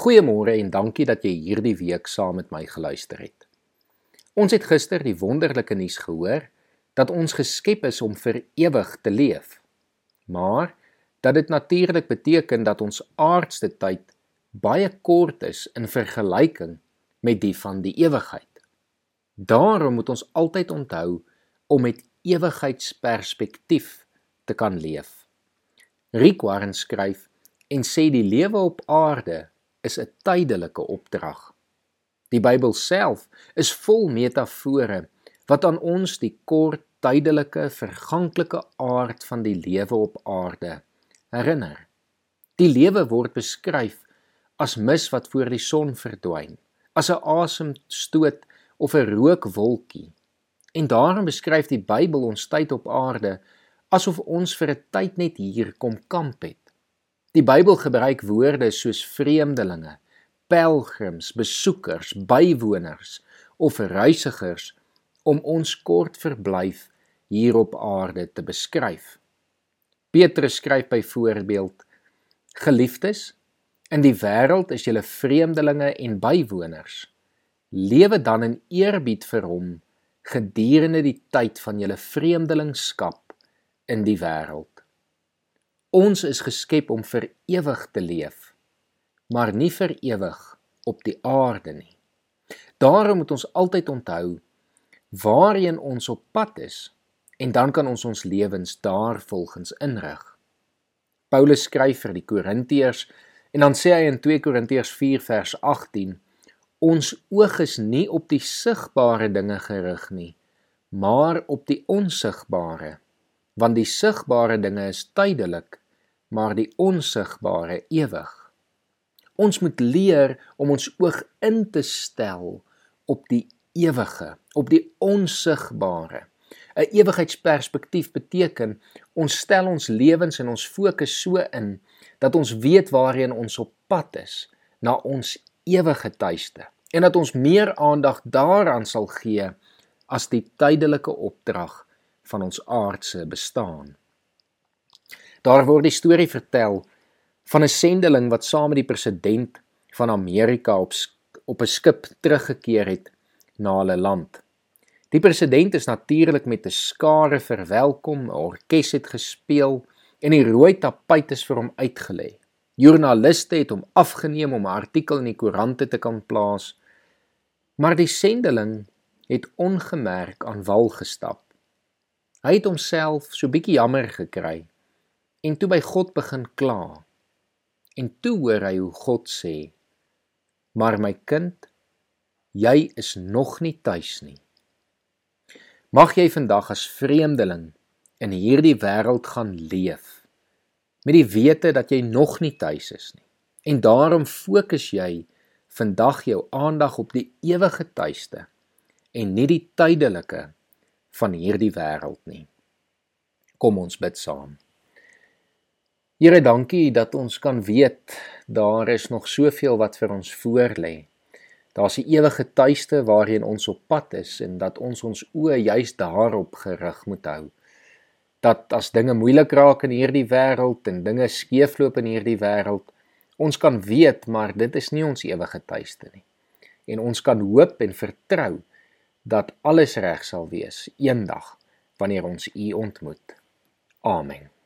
Goeiemôre en dankie dat jy hierdie week saam met my geluister het. Ons het gister die wonderlike nuus gehoor dat ons geskep is om vir ewig te leef. Maar dat dit natuurlik beteken dat ons aardse tyd baie kort is in vergelyking met die van die ewigheid. Daarom moet ons altyd onthou om met ewigheidsperspektief te kan leef. Rick Warren skryf en sê die lewe op aarde is 'n tydelike opdrag. Die Bybel self is vol metafore wat aan ons die kort, tydelike, verganklike aard van die lewe op aarde herinner. Die lewe word beskryf as mis wat voor die son verdwyn, as 'n asemstoot of 'n rookwolkie. En daarom beskryf die Bybel ons tyd op aarde asof ons vir 'n tyd net hier kom kamp het. Die Bybel gebruik woorde soos vreemdelinge, pelgrims, besoekers, bywoners of reisigers om ons kort verblyf hier op aarde te beskryf. Petrus skryf byvoorbeeld: Geliefdes, in die wêreld is julle vreemdelinge en bywoners. Lewe dan in eerbied vir hom gedurende die tyd van julle vreemdelingskap in die wêreld. Ons is geskep om vir ewig te leef, maar nie vir ewig op die aarde nie. Daarom moet ons altyd onthou waarheen ons op pad is en dan kan ons ons lewens daarvolgens inrig. Paulus skryf vir die Korintiërs en dan sê hy in 2 Korintiërs 4 vers 18: Ons oog is nie op die sigbare dinge gerig nie, maar op die onsigbare, want die sigbare dinge is tydelik, maar die onsigbare ewig. Ons moet leer om ons oog in te stel op die ewige, op die onsigbare. 'n Ewigheidsperspektief beteken ons stel ons lewens en ons fokus so in dat ons weet waarheen ons op pad is, na ons ewige tuiste en dat ons meer aandag daaraan sal gee as die tydelike opdrag van ons aardse bestaan. Daar word die storie vertel van 'n sendeling wat saam met die president van Amerika op op 'n skip teruggekeer het na hulle land. Die president is natuurlik met 'n skare verwelkom, 'n orkes het gespeel en die rooi tapuit is vir hom uitgelê. Joernaliste het hom afgeneem om 'n artikel in die koerante te kan plaas. Maar die sendeling het ongemerk aan wal gestap. Hy het homself so bietjie jammer gekry en toe by God begin kla. En toe hoor hy hoe God sê: "Maar my kind, jy is nog nie tuis nie. Mag jy vandag as vreemdeling in hierdie wêreld gaan leef met die wete dat jy nog nie tuis is nie. En daarom fokus jy vandag jou aandag op die ewige tuiste en nie die tydelike van hierdie wêreld nie. Kom ons bid saam. Here, dankie dat ons kan weet daar is nog soveel wat vir ons voorlê. Daar's 'n ewige tuiste waarheen ons op pad is en dat ons ons oë juis daarop gerig moet hou. Dat as dinge moeilik raak in hierdie wêreld en dinge skeefloop in hierdie wêreld, ons kan weet maar dit is nie ons ewige tuiste nie. En ons kan hoop en vertrou dat alles reg sal wees eendag wanneer ons U ontmoet. Amen.